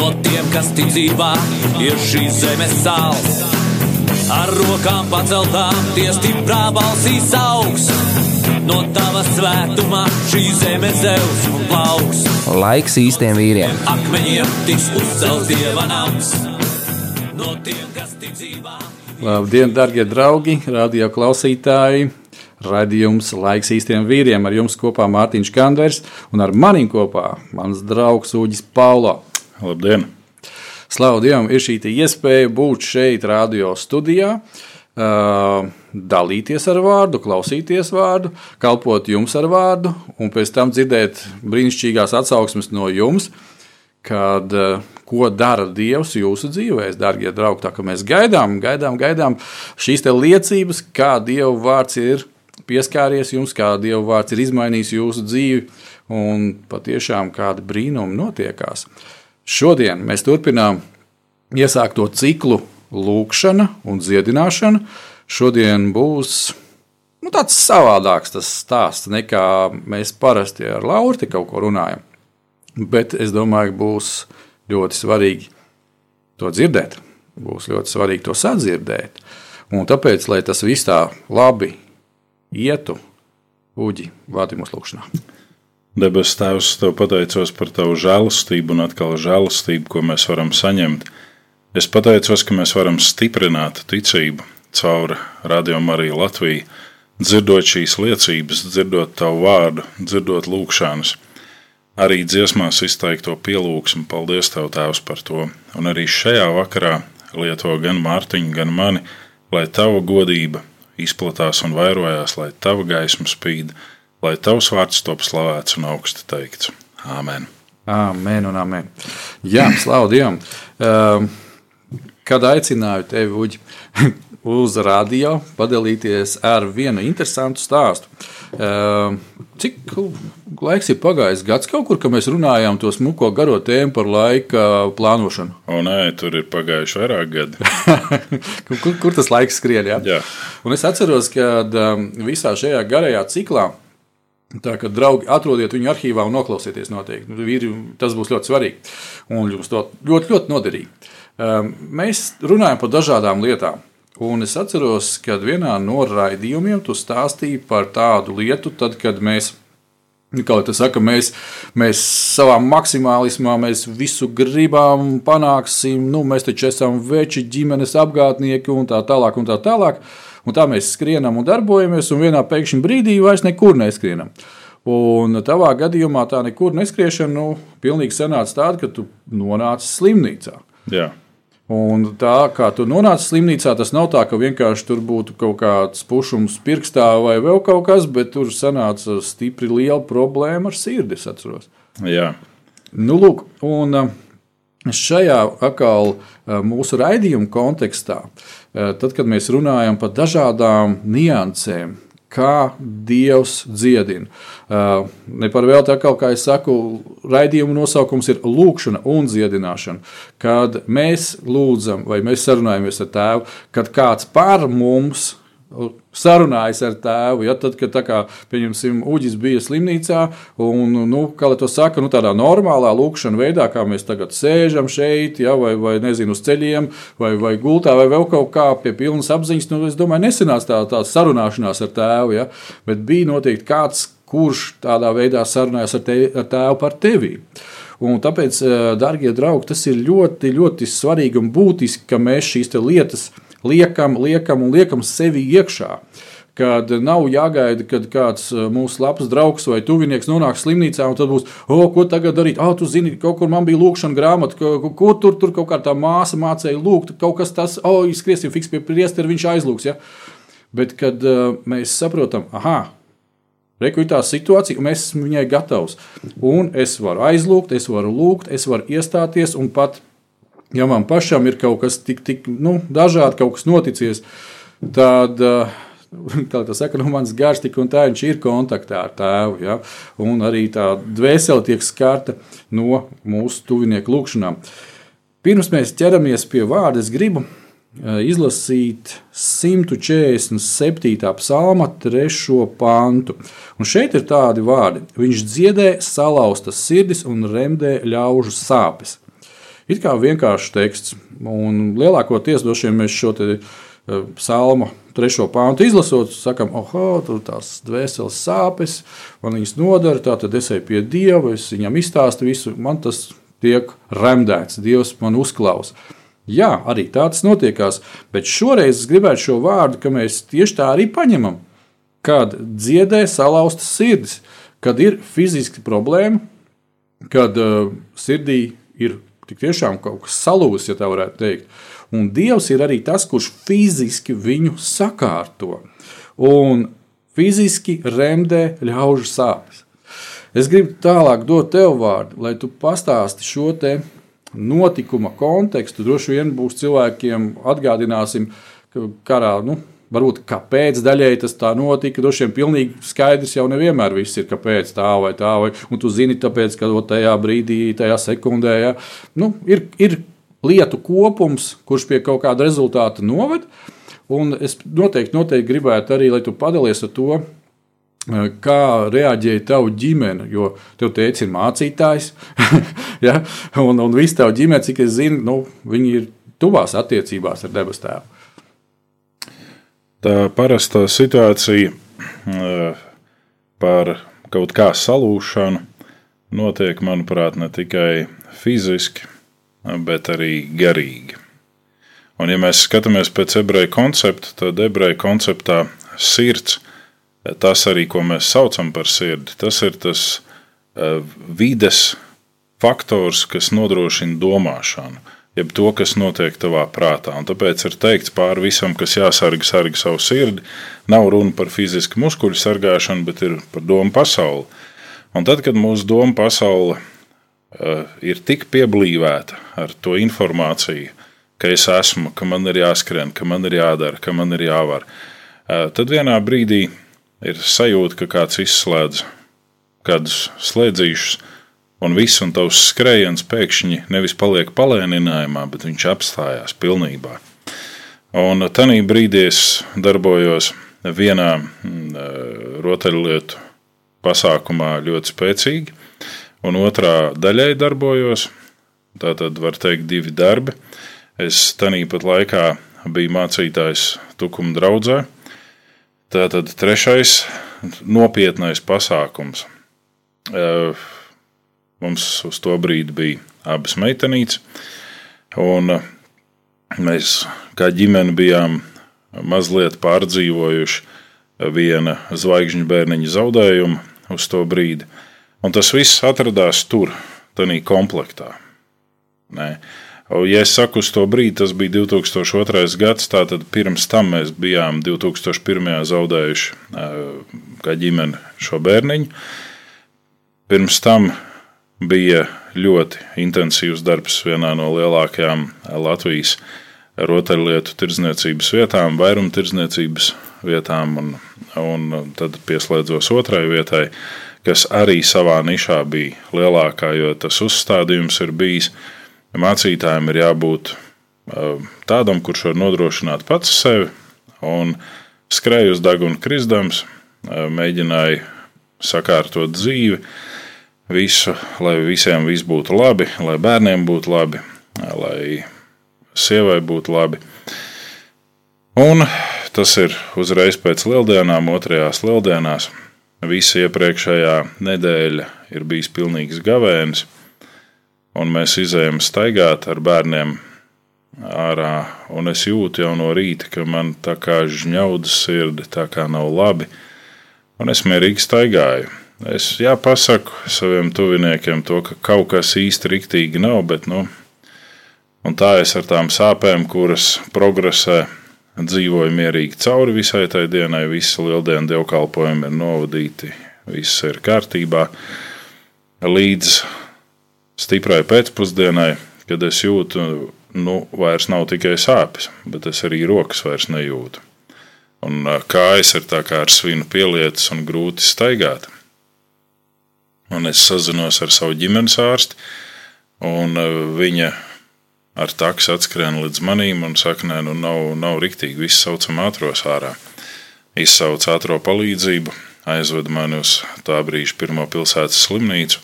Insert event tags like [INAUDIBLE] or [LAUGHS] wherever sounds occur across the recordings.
No tiem, kas tic dzīvā, ir šīs zemes sāls. Ar rokām paceltām, tie stiprā balsīs augs. No tava svētumā šī zeme zeus un plauks. Laiks īstiem vīriem. Akmeņiem tiks uzcelts dieva nams. No tiem, kas tic dzīvā. Labdien, darbie draugi, radio klausītāji! Radījums laiks īstiem vīriem ar jums kopā Mārtiņš Kanders un ar manim kopā mans draugs Uģis Paulo. Labdien! Slavu Dievam, ir šī iespēja būt šeit, radio studijā, uh, dalīties ar vārdu, klausīties vārdu, kalpot jums ar vārdu, un pēc tam dzirdēt brīnišķīgās atsauksmes no jums, kad, uh, ko dara Dievs jūsu dzīvēs, darbie draugi. Tā kā mēs gaidām, gaidām, gaidām šīs liecības, kā Dieva vārds ir pieskāries jums, kā Dieva vārds ir izmainījis jūsu dzīvi, un patiešām kādi brīnumi notiekās. Šodien mēs turpinām iesākto ciklu lūkšana un dziedināšana. Šodien būs nu, tāds savādāks tas stāsts nekā mēs parasti ar Lauru kaut ko runājam. Bet es domāju, būs ļoti svarīgi to dzirdēt. Būs ļoti svarīgi to sadzirdēt. Un tāpēc, lai tas viss tā labi ietu, uģi, vādi mūsu lūkšanā. Debes Tēvs, tev pateicos par tavu žēlastību un atkal žēlastību, ko mēs varam saņemt. Es pateicos, ka mēs varam stiprināt ticību caur Radio Mariju Latviju, dzirdot šīs liecības, dzirdot tavu vārdu, dzirdot lūgšanas. Arī dziesmās izteikto pielūgsmu, paldies Tev, Tēvs, par to. Un arī šajā vakarā lieto gan Mārtiņu, gan mani, lai Tava godība izplatās un vairojās, lai Tava gaisma spīd lai tavs vārds top slavēts un augsti teikts. Āmen. Amen un amen. Jā, slavu Dievam. Uh, kad aicināju tevi, Uģi, [LAUGHS] uz radio padalīties ar vienu interesantu stāstu. Uh, cik laiks ir pagājis? Gads kaut kur, kad mēs runājām to smuko garo tēmu par laika plānošanu. O, nē, tur ir pagājuši vairāk gadi. [LAUGHS] kur, kur tas laiks skrien? Ja? Jā. Un es atceros, ka um, visā šajā garajā ciklā Tā kā draugi atrodiet viņu arhīvā un noklausieties noteikti. Nu, tas būs ļoti svarīgi un jums to ļoti, ļoti noderīgi. Ehm, mēs runājam par dažādām lietām. Un es atceros, ka vienā no raidījumiem tu stāstīji par tādu lietu, tad, kad mēs, kā jau saka, mēs, mēs savā maksimālismā mēs visu gribam, panāksim, nu, mēs taču esam veči, ģimenes apgādnieki un tā tālāk. Un tā tālāk. Un tā mēs skrienam un darbojamies, un vienā pēkšņā brīdī vairs nekur neskrienam. Un tavā gadījumā tā nekur neskriešana nu, pilnīgi sanāca tāda, ka tu nonāci slimnīcā. Jā. Un tā kā tu nonāci slimnīcā, tas nav tā, ka vienkārši tur būtu kaut kāds pušums pirkstā vai vēl kaut kas, bet tur sanāca stipri liela problēma ar sirdi. Jā. Nu, lūk, un šajā atkal mūsu raidījuma kontekstā Eh, tad, kad mēs runājam par dažādām niansēm, kā Dievs dziedina. Eh, ne par velti, kā es saku, raidījuma nosaukums ir lūkšana un dziedināšana. Kad mēs lūdzam vai mēs sarunājamies ar Tēvu, kad kāds par mums sarunājas ar tēvu. Ja, tad, kad kā, Uģis bija slimnīcā, un nu, to saka, nu, tādā normālā lūkšanā veidā, kā mēs tagad sēžam šeit, ja, vai, vai nezinu, uz ceļiem, vai, vai gultā, vai vēl kaut kā pie pilnas apziņas, nu, es domāju, nesenāca tā, tā sarunāšanās ar tēvu, ja, bet bija noteikti kāds, kurš tādā veidā sarunājas ar, te, ar tēvu par tevi. Un tāpēc, eh, darbie draugi, tas ir ļoti, ļoti svarīgi un būtiski, ka mēs šīs lietas liekam, liekam un liekam sevi iekšā. Kad nav jāgaida, kad kāds uh, mūsu labs draugs vai tuvinieks nonāks slimnīcā, un tad būs, oh, ko tagad darīt? Ah, tu zini, kaut kur man bija lūkšana grāmata, ko, ko tur, tur kaut kā tā māsa mācīja lūgt, kaut kas tas, oh, izskriesim fiks pie priestera, viņš aizlūgs. Ja? Bet, kad uh, mēs saprotam, ah, Reku ir tā situācija, un es esmu viņai gatavs. Un es varu aizlūgt, es varu lūgt, es varu iestāties un pat ja man pašam ir kaut kas tik, tik nu, dažādi, kaut kas noticies, tad. [LAUGHS] Tā tā saka, nu, mans gars tik un tā viņš ir kontaktā ar tēvu. Ja? Un arī tā dvēsele tiek skarta no mūsu tuvinieku lūgšanām. Pirms mēs ķeramies pie vārda, es gribu izlasīt 147. psalma, 3. pantu. Un šeit ir tādi vārdi: Viņš dziedē salauztas sirdis un remdē ļaužu sāpes. It kā vienkāršs teksts, un lielākoties mēs šo psalmu trešo pāntu izlasot, sakām, oh, tur tās dvēseles sāpes, man viņas nodara, tā tad es eju pie Dieva, es viņam izstāstu visu, man tas tiek remdēts, Dievs man uzklausa. Jā, arī tā tas notiekās, bet šoreiz es gribētu šo vārdu, ka mēs tieši tā arī paņemam. Kad dziedē salauztas sirdis, kad ir fiziski problēma, kad uh, sirdī ir tik tiešām kaut kas salūzis, ja tā varētu teikt. Un Dievs ir arī tas, kurš fiziski viņu sakārto un fiziski remdē ļaužu sāpes. Es gribu tālāk dot tev vārdu, lai tu pastāsti šo te notikuma kontekstu. Droši vien būs cilvēkiem atgādināsim, ka karā, nu, varbūt kāpēc daļēji tas tā notika. Droši vien pilnīgi skaidrs jau nevienmēr viss ir, kāpēc tā vai tā, vai, un tu zini, tāpēc, ka tajā brīdī, tajā sekundē, ja, nu, ir, ir lietu kopums, kurš pie kaut kāda rezultāta noved. Un es noteikti, noteikti gribētu arī, lai tu padalies ar to, Eh, kā reaģēja tava ģimene, jo tev teica, ir mācītājs, [LAUGHS] ja? un, un viss tava ģimene, cik es zinu, nu, viņi ir tuvās attiecībās ar debes tēvu. Tā parastā situācija eh, par kaut kā salūšanu notiek, manuprāt, ne tikai fiziski, bet arī garīgi. Un, ja mēs skatāmies pēc ebreju koncepta, tad ebreju konceptā sirds ir tas arī, ko mēs saucam par sirdi, tas ir tas uh, vides faktors, kas nodrošina domāšanu, jeb to, kas notiek tavā prātā. Un tāpēc ir teikts pāri visam, kas jāsargā, sargā savu sirdi. Nav runa par fizisku muskuļu sargāšanu, bet ir par domu pasauli. Un tad, kad mūsu doma pasaule uh, ir tik pieblīvēta ar to informāciju, ka es esmu, ka man ir jāskrien, ka man ir jādara, ka man ir jāvar, uh, tad vienā brīdī ir sajūta, ka kāds izslēdz kādus slēdzīšus, un viss un tavs skrējiens pēkšņi nevis paliek palēninājumā, bet viņš apstājās pilnībā. Un tajā brīdī es darbojos vienā mm, rotaļlietu pasākumā ļoti spēcīgi, un otrā daļai darbojos. Tā tad var teikt, divi darbi. Es tajā pat laikā biju mācītājs Tukuma draudzē, Tātad trešais nopietnais pasākums. Mums uz to brīdi bija abas meitenītes, un mēs kā ģimene bijām mazliet pārdzīvojuši viena zvaigžņu bērniņa zaudējumu uz to brīdi. Un tas viss atradās tur, tādā komplektā. Nē. Ja es saku, uz to brīdi tas bija 2002. gads, tātad pirms tam mēs bijām 2001. zaudējuši kā ģimene šo bērniņu. Pirms tam bija ļoti intensīvs darbs vienā no lielākajām Latvijas rotaļlietu tirdzniecības vietām, vairumtirdzniecības vietām, un, un tad pieslēdzos otrai vietai, kas arī savā nišā bija lielākā, jo tas uzstādījums ir bijis. Mācītājiem ir jābūt tādam, kurš var nodrošināt pats sevi, un skrēja uz deguna krizdams, mēģināja sakārtot dzīvi, visu, lai visiem viss būtu labi, lai bērniem būtu labi, lai sievai būtu labi. Un tas ir uzreiz pēc lieldienām, otrajās lieldienās. Visa iepriekšējā nedēļa ir bijis pilnīgs gavēnis un mēs izējām staigāt ar bērniem ārā, un es jūtu jau no rīta, ka man tā kā žņaudas sirdi, tā kā nav labi, un es mierīgi staigāju. Es jāpasaku saviem tuviniekiem to, ka kaut kas īsti riktīgi nav, bet, nu, tā es ar tām sāpēm, kuras progresē, dzīvoju mierīgi cauri visai tai dienai, visi lieldienu dievkalpojumi ir novadīti, viss ir kārtībā. Līdz stiprai pēcpusdienai, kad es jūtu nu, vairs nav tikai sāpes, bet es arī rokas vairs nejūtu. Un kājas ir tā kā ar svinu pielietas un grūti staigāt. Un es sazinos ar savu ģimenes ārsti, un viņa ar taksu atskrien līdz manim un saka, nē, nu nav, nav riktīgi, viss saucam ātros ārā. Izsauc ātro palīdzību, aizved mani uz tā brīža pirmo pilsētas slimnīcu,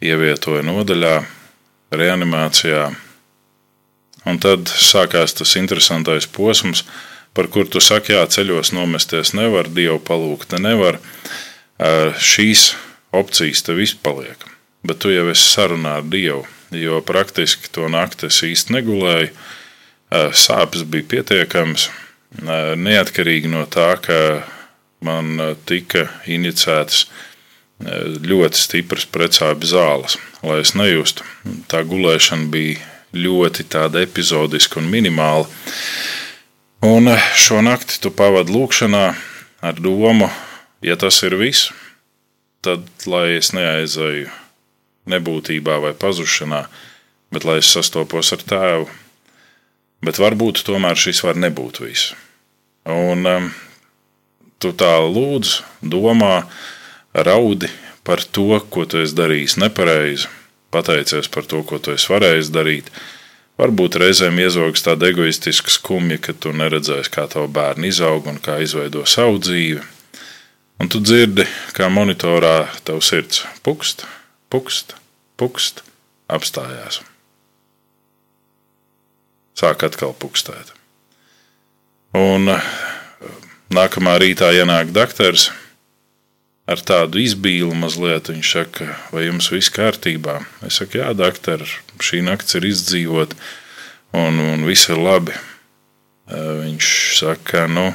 ievietoja nodaļā, reanimācijā, Un tad sākās tas interesantais posms, par kur tu saki, jā, ceļos nomesties nevar, Dievu palūgt nevar. Šīs opcijas tev izpaliek, bet tu jau esi sarunā ar Dievu, jo praktiski to nakti es īsti negulēju. Sāpes bija pietiekamas, neatkarīgi no tā, ka man tika injicētas ļoti stipras precāpju zāles, lai es nejustu. Tā gulēšana bija ļoti tāda epizodiska un minimāla. Un šo nakti tu pavadi lūkšanā ar domu, ja tas ir viss, tad lai es neaizēju nebūtībā vai pazušanā, bet lai es sastopos ar tēvu. Bet varbūt tomēr šis var nebūt viss. Un um, tu tā lūdz, domā, raudi par to, ko tu esi darījis nepareizi, pateicies par to, ko tu esi varējis darīt. Varbūt reizēm iezogas tāda egoistiska skumja, ka tu neredzēsi, kā tavu bērnu izaug un kā izveido savu dzīvi. Un tu dzirdi, kā monitorā tavs sirds pukst, pukst, pukst, apstājās. Sāk atkal pukstēt. Un nākamā rītā ienāk doktors ar tādu izbīlu mazliet. Viņš saka, vai jums viss kārtībā? Es saku, jā, doktor, šī naktis ir izdzīvot, un, un viss ir labi. Viņš saka, nu,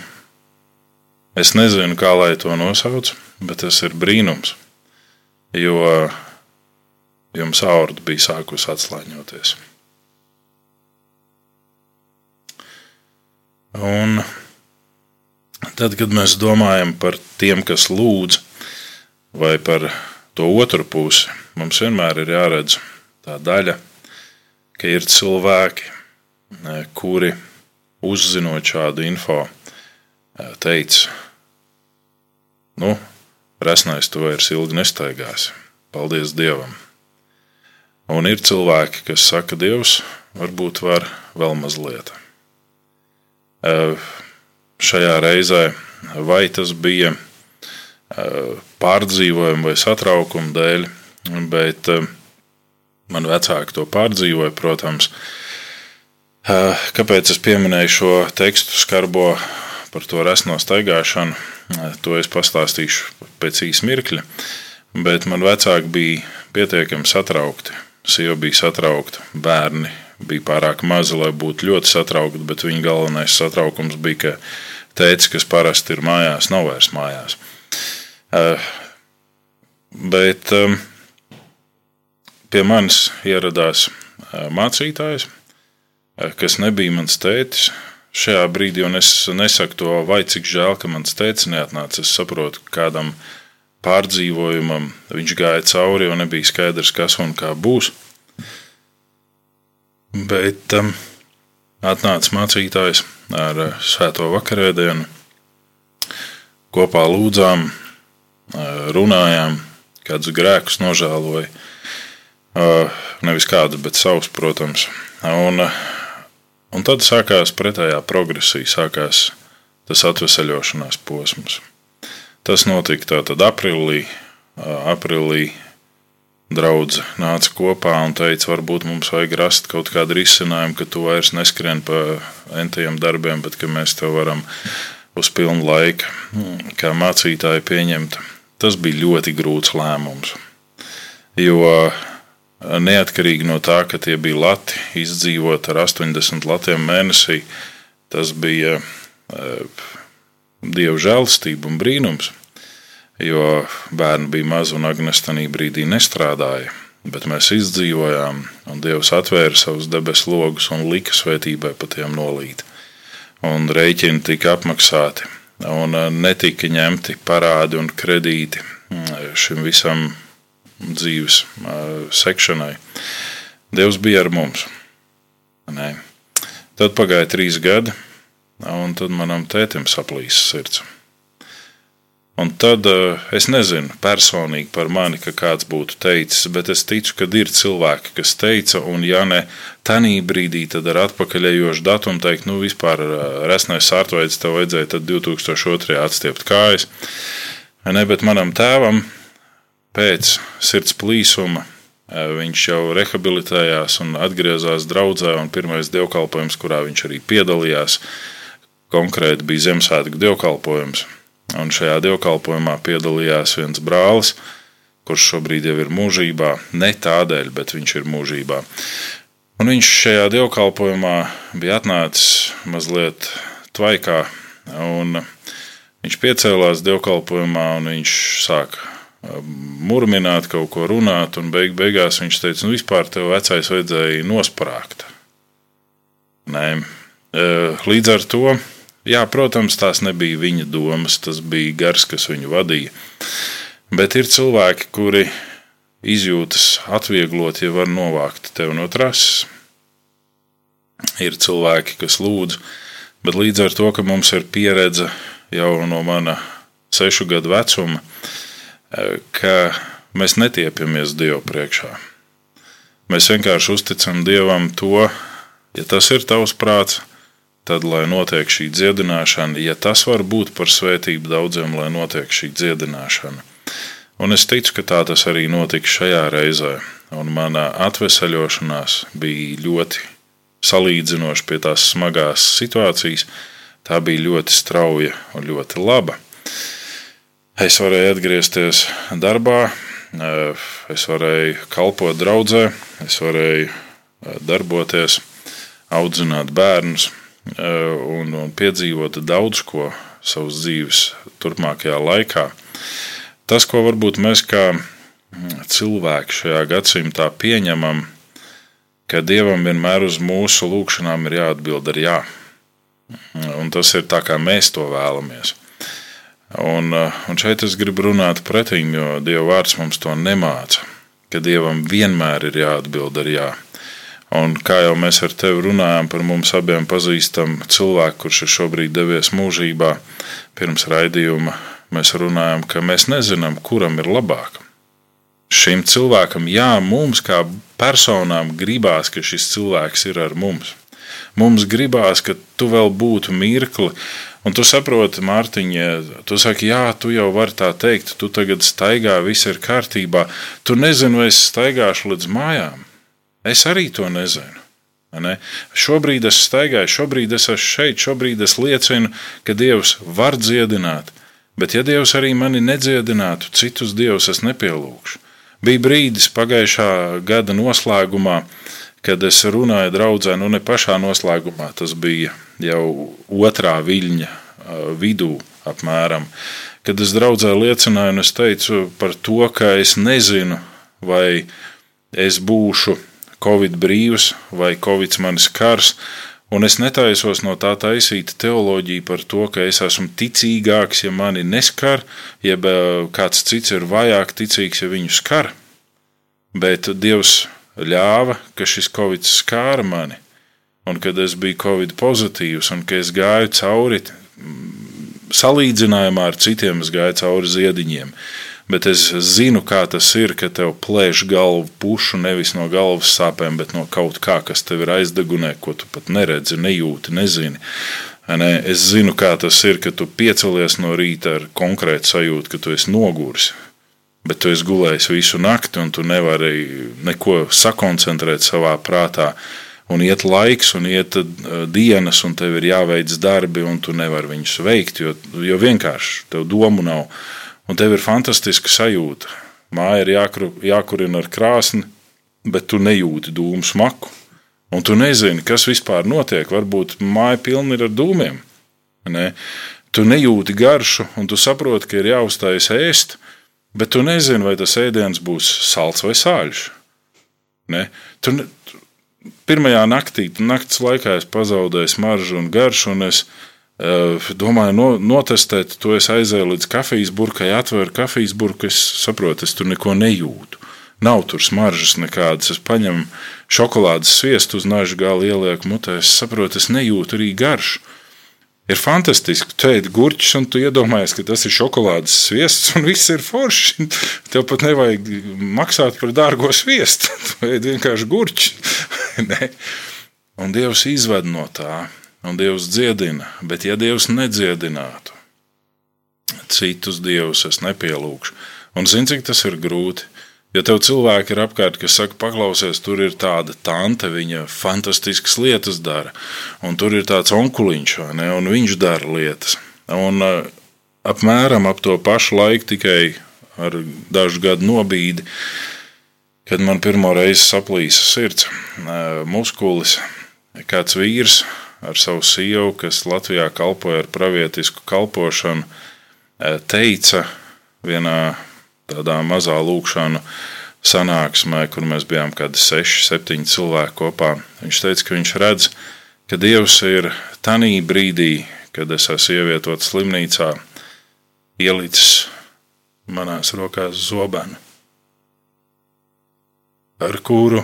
es nezinu, kā lai to nosauc, bet tas ir brīnums, jo jums aorta bija sākusi atslāņoties. Un tad, kad mēs domājam par tiem, kas lūdz, vai par to otru pusi, mums vienmēr ir jāredz tā daļa, ka ir cilvēki, kuri uzzinot šādu info, teica, nu, resnais tu vairs ilgi nestaigās. Paldies Dievam! Un ir cilvēki, kas saka, Dievs, varbūt var vēl mazliet. Šajā reizē vai tas bija pārdzīvojumu vai satraukumu dēļ, bet man vecāki to pārdzīvoja, protams. Kāpēc es pieminēju šo tekstu skarbo par to resno staigāšanu? Eh, to es pastāstīšu pēc īsa mirkļa, bet man vecāki bija pietiekami satraukti. Sieva bija satraukta, bērni bija pārāk mazi, lai būtu ļoti satraukti, bet viņa galvenais satraukums bija, ka tēvs, kas parasti ir mājās, nav vairs mājās. Eh, bet eh, pie manis ieradās eh, mācītājs, kas nebija mans tētis. Šajā brīdī, un es nesaku to, vai cik žēl, ka mans tēvs neatnāca. Es saprotu, kādam pārdzīvojumam viņš gāja cauri, jo nebija skaidrs, kas un kā būs. Bet um, atnāca mācītājs ar svēto vakarēdienu. Kopā lūdzām, runājām, kādus grēkus nožēloja. Nevis kādus, bet savus, protams. Un, un tad sākās pretējā progresija, sākās tas atvesaļošanās posms. Tas notika tātad aprīlī. aprīlī Draudz nāca kopā un teica, varbūt mums vajag rast kaut kādu risinājumu, ka tu vairs neskrien pa entajiem darbiem, bet ka mēs tev varam uz pilnu laiku, kā mācītāji, pieņemt tas bija ļoti grūts lēmums. Jo neatkarīgi no tā, ka tie bija lati, izdzīvot ar 80 latiem mēnesī, tas bija dievu žēlastība un brīnums. Jo bērni bija mazi un Agnēstanī brīdī nestrādāja, bet mēs izdzīvojām, un Dievs atvēra savus debesu logus un lika svētībai pa tiem nolīt. Un rēķini tika apmaksāti un uh, netika ņemti parādi un kredīti mm, šim visam dzīves uh, sekšanai. Dievs bija ar mums. Nē. Tad pagāja trīs gadi, un tad manam tētim saplīsa sirds. Un tad uh, es nezinu personīgi par mani, ka kāds būtu teicis, bet es ticu, ka ir cilvēki, kas teica, un ja ne tādā brīdī, tad ar atpakaļējošu datumu teikt, nu vispār uh, resnais sārtveids tev vajadzēja 2002. atstiept kājas. Ne, bet manam tēvam pēc sirds plīsuma uh, viņš jau rehabilitējās un atgriezās draudzē, un pirmais dievkalpojums, kurā viņš arī piedalījās, konkrēti bija Ziemassvētku dievkalpojums. Un šajā dievkalpojumā piedalījās viens brālis, kurš šobrīd jau ir mūžībā. Ne tādēļ, bet viņš ir mūžībā. Un viņš šajā dievkalpojumā bija atnācis mazliet tvaikā. Viņš piecēlās dievkalpojumā un viņš sāka murmināt, kaut ko runāt, un beig beigās viņš teica, nu vispār tev vecais vajadzēja nosprāgt. Nē. Līdz ar to Jā, protams, tās nebija viņa domas, tas bija gars, kas viņu vadīja. Bet ir cilvēki, kuri izjūtas atvieglot, ja var novākt tevi no trases. Ir cilvēki, kas lūdz, bet līdz ar to, ka mums ir pieredze jau no mana sešu gadu vecuma, ka mēs netiepjamies Dievu priekšā. Mēs vienkārši uzticam Dievam to, ja tas ir tavs prāts, tad, lai notiek šī dziedināšana, ja tas var būt par svētību daudziem, lai notiek šī dziedināšana. Un es ticu, ka tā tas arī notika šajā reizē, un manā atvesaļošanās bija ļoti salīdzinoši pie tās smagās situācijas. Tā bija ļoti strauja un ļoti laba. Es varēju atgriezties darbā, es varēju kalpot draudzē, es varēju darboties, audzināt bērnus, Eh, un, un piedzīvot daudz ko savas dzīves turpmākajā laikā. Tas, ko varbūt mēs kā mm, cilvēki šajā gadsimtā pieņemam, ka Dievam vienmēr uz mūsu lūgšanām ir jāatbild ar jā. Un tas ir tā, kā mēs to vēlamies. Un, eh, un šeit es gribu runāt pretīm, jo Dieva vārds mums to nemāca, ka Dievam vienmēr ir jāatbild ar jā. Un kā jau mēs ar tevi runājām par mums abiem pazīstamu cilvēku, kurš ir šobrīd devies mūžībā, pirms raidījuma mēs runājām, ka mēs nezinām, kuram ir labāk. Šim cilvēkam, jā, mums kā personām gribās, ka šis cilvēks ir ar mums. Mums gribās, ka tu vēl būtu mirkli, un tu saproti, Mārtiņa, tu saki, jā, tu jau vari tā teikt, tu tagad staigā, viss ir kārtībā. Tu nezini, vai es staigāšu līdz mājām. Es arī to nezinu. Ne? Šobrīd es staigāju, šobrīd es esmu šeit, šobrīd es liecinu, ka Dievs var dziedināt. Bet, ja Dievs arī mani nedziedinātu, citus dievus es nepielūgšu. Bija brīdis pagājušā gada noslēgumā, kad es runāju draudzē, nu ne pašā noslēgumā, tas bija jau otrā viļņa vidū apmēram, kad es draudzē liecināju un es teicu par to, ka es nezinu, vai es būšu Covid brīvs vai Covid manis kars. Un es netaisos no tā taisīt teoloģiju par to, ka es esmu ticīgāks, ja mani neskar, jeb eh, kāds cits ir vājāk ticīgs, ja viņu skar. Bet Dievs ļāva, ka šis covid skāra mani, un kad es biju covid pozitīvs, un ka es gāju cauri, salīdzinājumā ar citiem, es gāju cauri ziediņiem bet es zinu, kā tas ir, ka tev plēš galvu pušu nevis no galvas sāpēm, bet no kaut kā, kas tev ir aizdegunē, ko tu pat neredzi, nejūti, nezini. Ne? Es zinu, kā tas ir, ka tu piecelies no rīta ar konkrētu sajūtu, ka tu esi noguris. Bet tu esi gulējis visu nakti, un tu nevari neko sakoncentrēt savā prātā. Un iet laiks, un iet uh, dienas, un tev ir jāveic darbi, un tu nevari viņus veikt, jo, jo vienkārši tev domu nav un tev ir fantastiska sajūta. Māja ir jākru, jākurina ar krāsni, bet tu nejūti dūmu smaku. Un tu nezini, kas vispār notiek. Varbūt māja pilna ir ar dūmiem. Ne? Tu nejūti garšu, un tu saproti, ka ir jāuzstājas ēst, bet tu nezini, vai tas ēdiens būs salds vai sāļš. Ne? Tu, pirmajā naktī, naktas laikā es pazaudēju smaržu un garšu, un es Domāju, no, notestēt, to es aizēju līdz kafijas burkai, atvēru kafijas burku. Es saprotu, es tur neko nejūtu. Nav tur smaržas nekādas. Es paņemu šokolādes sviestu uz naža gala, ielieku mutē. Es saprotu, es nejūtu arī garšu. Ir fantastiski. Tu ēd gurķus, un tu iedomājies, ka tas ir šokolādes sviests, un viss ir forši. [LAUGHS] Tev pat nevajag maksāt par dārgo sviestu. [LAUGHS] Tu ēd vienkārši gurķus. [LAUGHS] un Dievs izved no tā, un Dievs dziedina. Bet, ja Dievs nedziedinātu, citus dievus es nepielūgšu. Un zini, cik tas ir grūti. Ja tev cilvēki ir apkārt, kas saka, paklausies, tur ir tāda tante, viņa fantastiskas lietas dara, un tur ir tāds onkuliņš, ne, un viņš dara lietas. Un uh, apmēram ap to pašu laiku, tikai ar dažu gadu nobīdi, kad man pirmo reizi saplīsa sirds, uh, muskulis, kāds vīrs ar savu sievu, kas Latvijā kalpoja ar pravietisku kalpošanu, uh, teica vienā tādā mazā lūkšanu sanāksmē, kur mēs bijām kādi seši, septiņi cilvēki kopā. Viņš teica, ka viņš redz, ka Dievs ir tanī brīdī, kad es esmu ievietots slimnīcā, ielicis manās rokās zobenu, ar kuru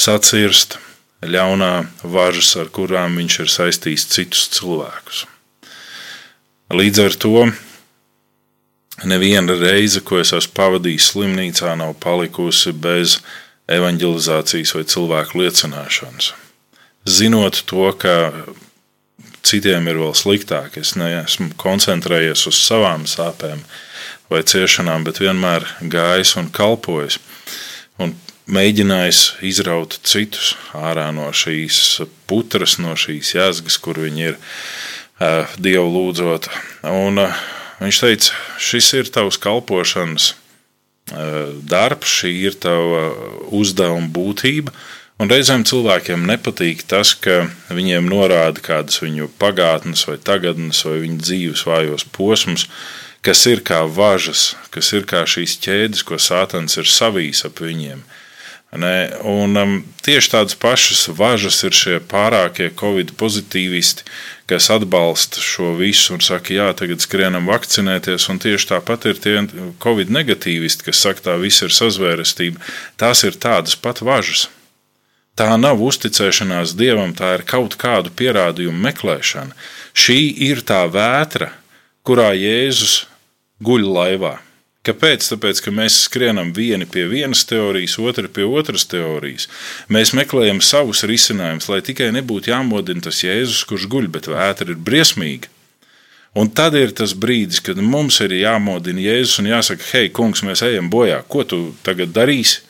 sacirst ļaunā važas, ar kurām viņš ir saistījis citus cilvēkus. Līdz ar to Neviena reize, ko es esmu pavadījis slimnīcā, nav palikusi bez evanģelizācijas vai cilvēku liecināšanas. Zinot to, ka citiem ir vēl sliktāk, es neesmu koncentrējies uz savām sāpēm vai ciešanām, bet vienmēr gājis un kalpojis. Un mēģinājis izraut citus ārā no šīs putras, no šīs jēzgas, kur viņi ir Dievu lūdzot. Un Viņš teica, šis ir tavs kalpošanas darbs, šī ir tava uzdevuma būtība. Un reizēm cilvēkiem nepatīk tas, ka viņiem norāda kādas viņu pagātnes, vai tagadnes, vai viņu dzīves vājos posmus, kas ir kā važas, kas ir kā šīs ķēdes, ko Sātans ir savīs ap viņiem. Ne? Un, um, tieši tādas pašas važas ir šie pārākie covid pozitīvisti, kas atbalsta šo visu un saka, jā, tagad skrienam vakcinēties, un tieši tāpat ir tie covid negatīvisti, kas saka, tā viss ir sazvērestība. Tās ir tādas pat važas. Tā nav uzticēšanās dievam, tā ir kaut kādu pierādījumu meklēšana. Šī ir tā vētra, kurā Jēzus guļ laivā. Kāpēc? Tāpēc, ka mēs skrienam vieni pie vienas teorijas, otru pie otras teorijas. Mēs meklējam savus risinājumus, lai tikai nebūtu jāmodina tas Jēzus, kurš guļ, bet vētra ir briesmīga. Un tad ir tas brīdis, kad mums ir jāmodina Jēzus un jāsaka, hei, kungs, mēs ejam bojā, ko tu tagad darīsi?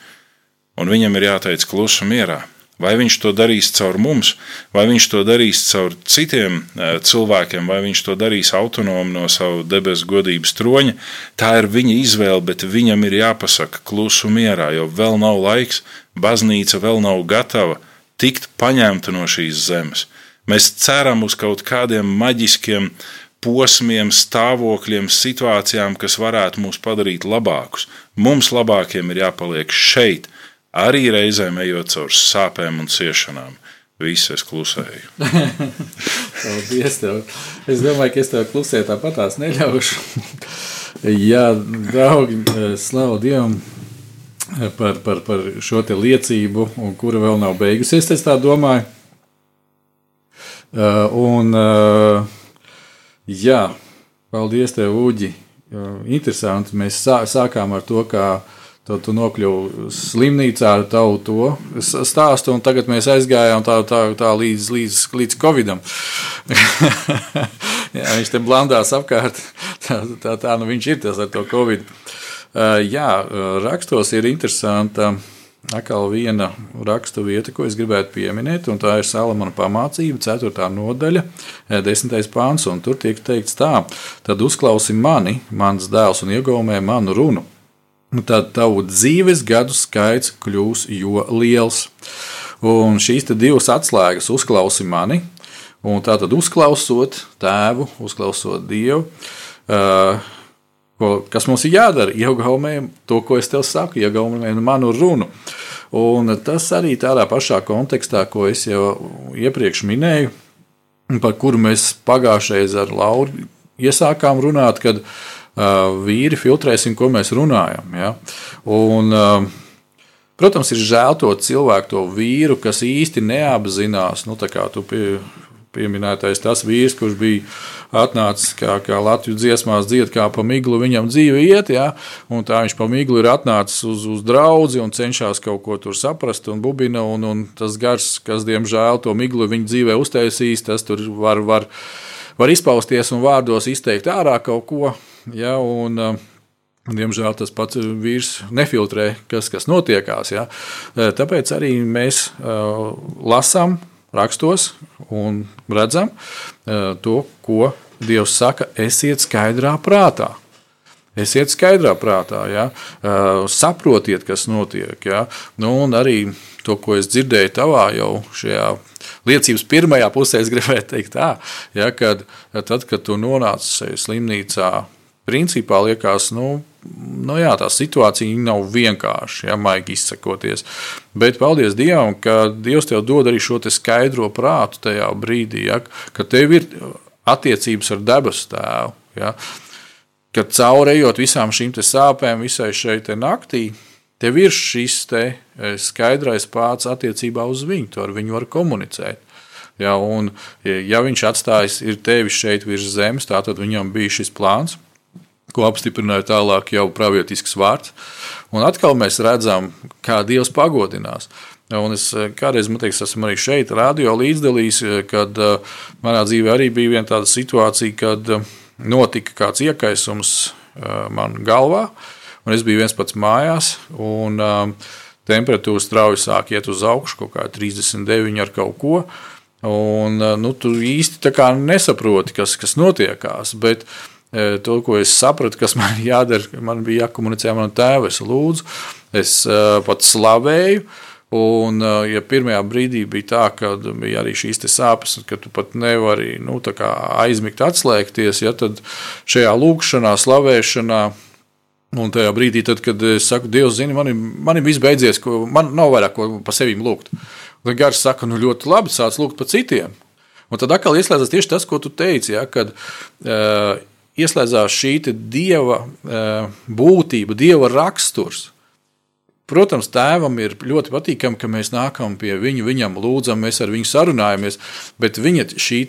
Un viņam ir jāteic klusu mierā. Vai viņš to darīs caur mums, vai viņš to darīs caur citiem e, cilvēkiem, vai viņš to darīs autonomi no savu debesu godības troņa, tā ir viņa izvēle, bet viņam ir jāpasaka klusu mierā, jo vēl nav laiks, baznīca vēl nav gatava tikt paņemta no šīs zemes. Mēs ceram uz kaut kādiem maģiskiem posmiem, stāvokļiem, situācijām, kas varētu mūs padarīt labākus. Mums labākiem ir jāpaliek šeit, arī reizēm ejot cauri sāpēm un ciešanām. Visi es klusēju. [LAUGHS] Paldies tev. Es domāju, ka es tev klusēju tāpat tās neļaušu. [LAUGHS] Jā, draugi, slavu Dievam par, par, par šo liecību, kura vēl nav beigusies, es tā domāju. Un, jā, paldies tev, Uģi. Interesanti. Mēs sākām ar to, kā Tad tu nokļuvi slimnīcā ar tavu to stāstu, un tagad mēs aizgājām tā, tā, tā līdz, līdz, līdz Covidam. [LAUGHS] jā, viņš te blandās apkārt. [LAUGHS] Tā, tā, tā nu viņš ir tas ar to Covid. Jā, rakstos ir interesanta. Atkal viena rakstu vieta, ko es gribētu pieminēt, un tā ir Salamana pamācība, 4. nodaļa, 10. pāns. Tur tiek teikts tā: Tad uzklausi mani, mans dēls, un iegaumē manu runu Nu, tad tavu dzīves gadu skaits kļūs jo liels. Un šīs divas atslēgas uzklausi mani, un tā tad uzklausot tēvu, uzklausot Dievu. Uh, ko, kas mums ir jādara? Iegaumējam to, ko es tev saku, iegaumējam manu runu. Un tas arī tādā pašā kontekstā, ko es jau iepriekš minēju, par kuru mēs pagājušajā ar Lauru iesākām runāt, kad uh, vīri filtrēsim, ko mēs runājam. Ja? Un, Protams, ir žēl to cilvēku, to vīru, kas īsti neapzinās, nu, kā tu pie, pieminētais tas vīrs, kurš bija atnācis, kā, kā Latvijas dziesmās dzied, kā pa miglu viņam dzīve iet, ja? un tā viņš pa miglu ir atnācis uz, uz draudzi un cenšas kaut ko tur saprast un bubina, un, un tas gars, kas, diemžēl, to miglu viņa dzīvē uztaisīs, tas tur var, var, var izpausties un vārdos izteikt ārā kaut ko, ja? un, Diemžēl tas pats vīrs nefiltrē, kas, kas notiekās. Ja? Tāpēc arī mēs uh, lasām rakstos un redzam uh, to, ko Dievs saka, esiet skaidrā prātā. Esiet skaidrā prātā, ja? uh, saprotiet, kas notiek. Ja? Nu, un arī to, ko es dzirdēju tavā jau šajā liecības pirmajā pusē, es gribēju teikt, tā, ja, kad, tad, kad tu nonāc slimnīcā, principā liekas, nu, nu jā, tā situācija nav vienkārša, ja maigi izsakoties. Bet paldies Dievam, ka Dievs tev dod arī šo skaidro prātu tajā brīdī, ja, ka tev ir attiecības ar debesu tēvu. Ja, kad caurējot visām šīm sāpēm, visai šai naktī, tev ir šis te e, skaidrais pāts attiecībā uz viņu, tu ar viņu var komunicēt. Ja, un, ja viņš atstājis tevi šeit virs zemes, tad viņam bija šis plāns ko apstiprināja tālāk jau pravietisks vārds. Un atkal mēs redzam, kā Dievs pagodinās. Un es eh, kādreiz, liekas, esmu arī šeit, radio līdzdalījis, eh, kad uh, manā dzīvē arī bija viena tāda situācija, kad notika kāds iekaisums man galvā, un es biju viens pats mājās, un temperatūra strauji sāk iet uz augšu, kaut kā 39 ar kaut ko. Un, nu, tu īsti nesaproti, kas, kas notiekās. Bet uh, to, ko es sapratu, kas man [LAUGHS] jādara, man bija jākomunicē ar manu tēvu. Es lūdzu, es pat slavēju. Un, ja pirmajā brīdī bija tā, ka bija arī šīs sāpes, ka tu pat nevari nu, aizmigt, atslēgties, ja, tad šajā lūkšanā, slavēšanā, un tajā brīdī, tad, kad es saku, Dievs, zini, man, man ir viss beidzies, ko, man nav vairāk ko pa sevi lūgt. Tad gars saka, nu ļoti labi, sāc lūgt pa citiem. Un tad atkal ieslēdzas tieši tas, ko tu teici, ja, kad uh, ieslēdzās šī dieva e, būtība, dieva raksturs. Protams, tēvam ir ļoti patīkami, ka mēs nākam pie viņa, viņam lūdzam, mēs ar viņu sarunājamies, bet viņa šī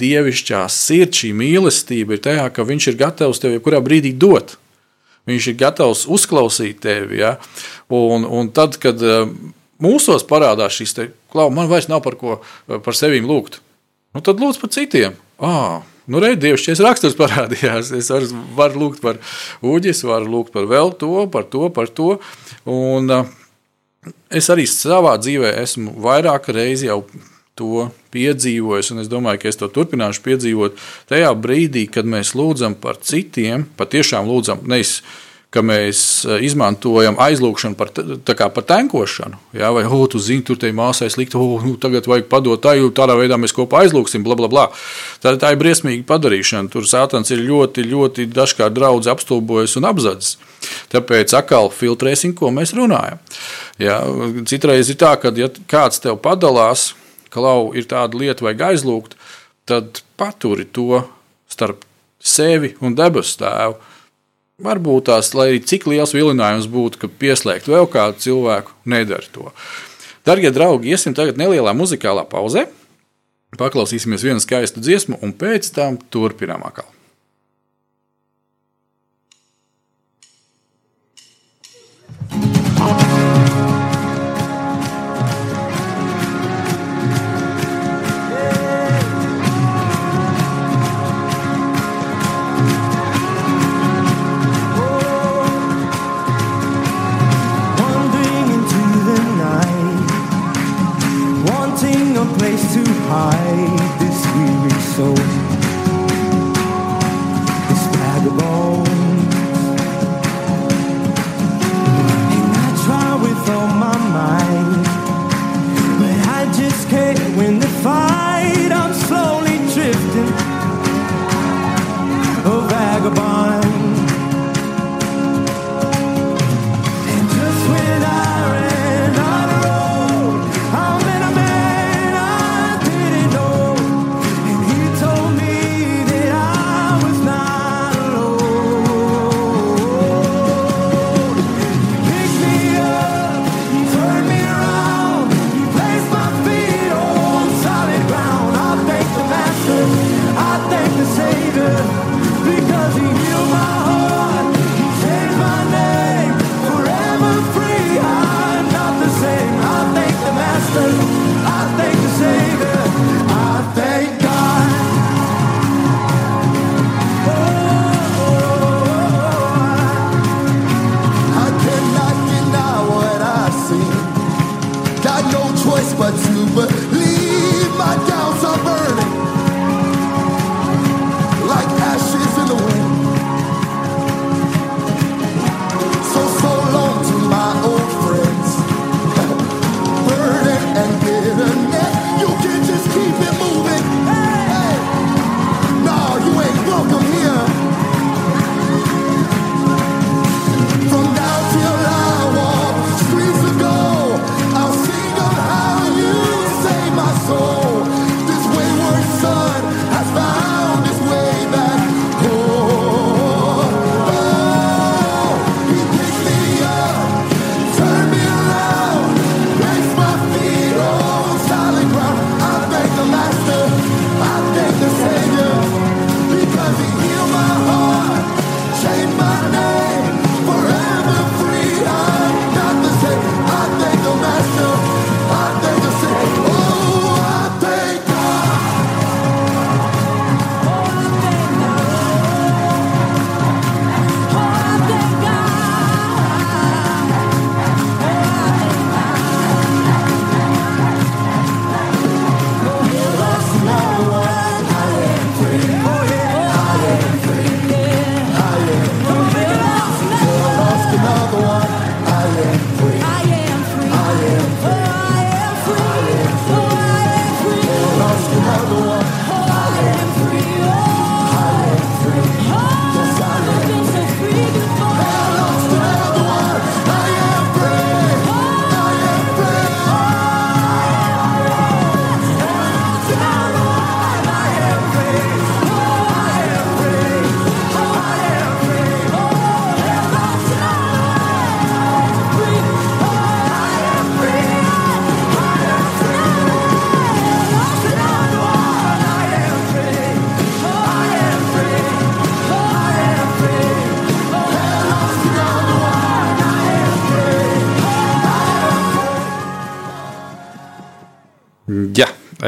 dievišķā sirds, šī mīlestība ir tajā, ka viņš ir gatavs tev jebkurā brīdī dot. Viņš ir gatavs uzklausīt tevi. Ja? Un, un tad, kad e, mūsos parādās šis te, klau, man vairs nav par ko e, par sevi lūgt, nu, tad lūdz par citiem. Ah, Nu, Reizē dievišķais raksturs parādījās. Es varu, varu lūgt par uģis, varu lūgt par vēl to, par to, par to. Un, uh, es arī savā dzīvē esmu vairāk reizi jau to piedzīvojis, un es domāju, ka es to turpināšu piedzīvot tajā brīdī, kad mēs lūdzam par citiem, patiešām lūdzam nevis ka mēs e, izmantojam aizlūgšanu par, par tankošanu. Jā, vai, oh, tu zini, tur te māsai slikti, oh, nu, tagad vajag padot tā, jo tādā veidā mēs kopā aizlūgsim, bla, bla, bla. Tā, tā ir briesmīga padarīšana. Tur sātans ir ļoti, ļoti dažkārt draudz apstulbojas un apzadzis. Tāpēc atkal filtrēsim, ko mēs runājam. Jā, citreiz ir tā, ka, ja kāds tev padalās, ka lau ir tāda lieta, vajag aizlūgt, tad paturi to starp sevi un debesu tēvu Varbūt tās, lai arī cik liels vilinājums būtu, ka pieslēgt vēl kādu cilvēku, nedara to. Darbie draugi, iesim tagad nelielā muzikālā pauzē, paklausīsimies vienu skaistu dziesmu, un pēc tam turpinām atkal. vagabond.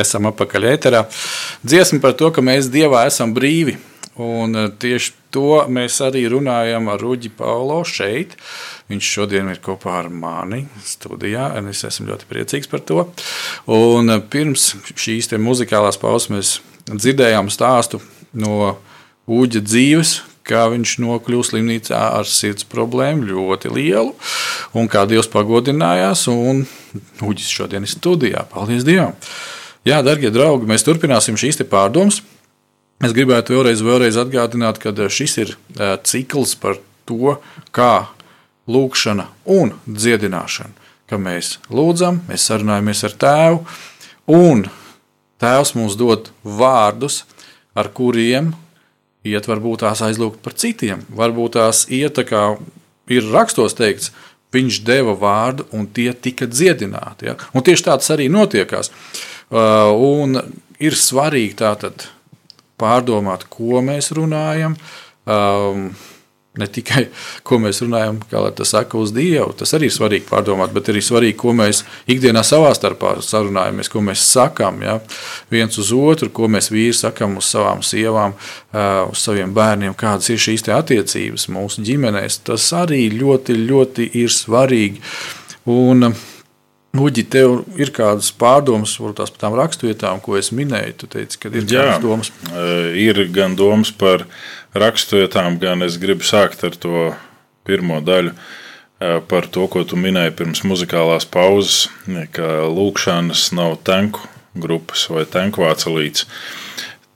Esam atpakaļ ēterā. Dziesma par to, ka mēs Dievā esam brīvi. Un eh, tieši to mēs arī runājam ar Ruģi Paulo šeit. Viņš šodien ir kopā ar mani studijā, un es esmu ļoti priecīgs par to. Un eh, pirms šīs muzikālās pauzes mēs dzirdējām stāstu no Uģa dzīves, kā viņš nokļuva slimnīcā ar sirds problēmu ļoti lielu, un kā Dievs pagodinājās. Uģis šodien ir studijā. Paldies Dievam! Jā, darbie draugi, mēs turpināsim šīs pārdomas. Es gribētu vēlreiz, vēlreiz atgādināt, ka šis ir cikls par to, kā lūkšana un dziedināšana. Ka mēs lūdzam, mēs sarunājamies ar Tēvu, un Tēvs mums dod vārdus, ar kuriem iet varbūt tās aizlūgt par citiem. Varbūt tās iet kā ir rakstos teikts, viņš deva vārdu un tie tika dziedināti. Ja? Un tieši tāds arī notiekās. Uh, un ir svarīgi tātad pārdomāt, ko mēs runājam. Um, ne tikai ko mēs runājam, kā tas saka, uz Dievu. Tas arī ir svarīgi pārdomāt, bet arī svarīgi, ko mēs ikdienā savā starpā sarunājamies, ko mēs sakām ja? viens uz otru, ko mēs vīri sakām uz savām sievām, uz saviem bērniem, kādas ir šīs attiecības mūsu ģimenēs. Tas arī ļoti, ļoti ir svarīgi. Un, Uģi, tev ir kādas pārdomas par tām raksturvietām, ko es minēju? Tu teici, ka ir Jā, kādas domas. Ir gan domas par raksturvietām, gan es gribu sākt ar to pirmo daļu. Par to, ko tu minēji pirms muzikālās pauzes, ka lūkšanas nav tanku grupas vai tanku vācelītes.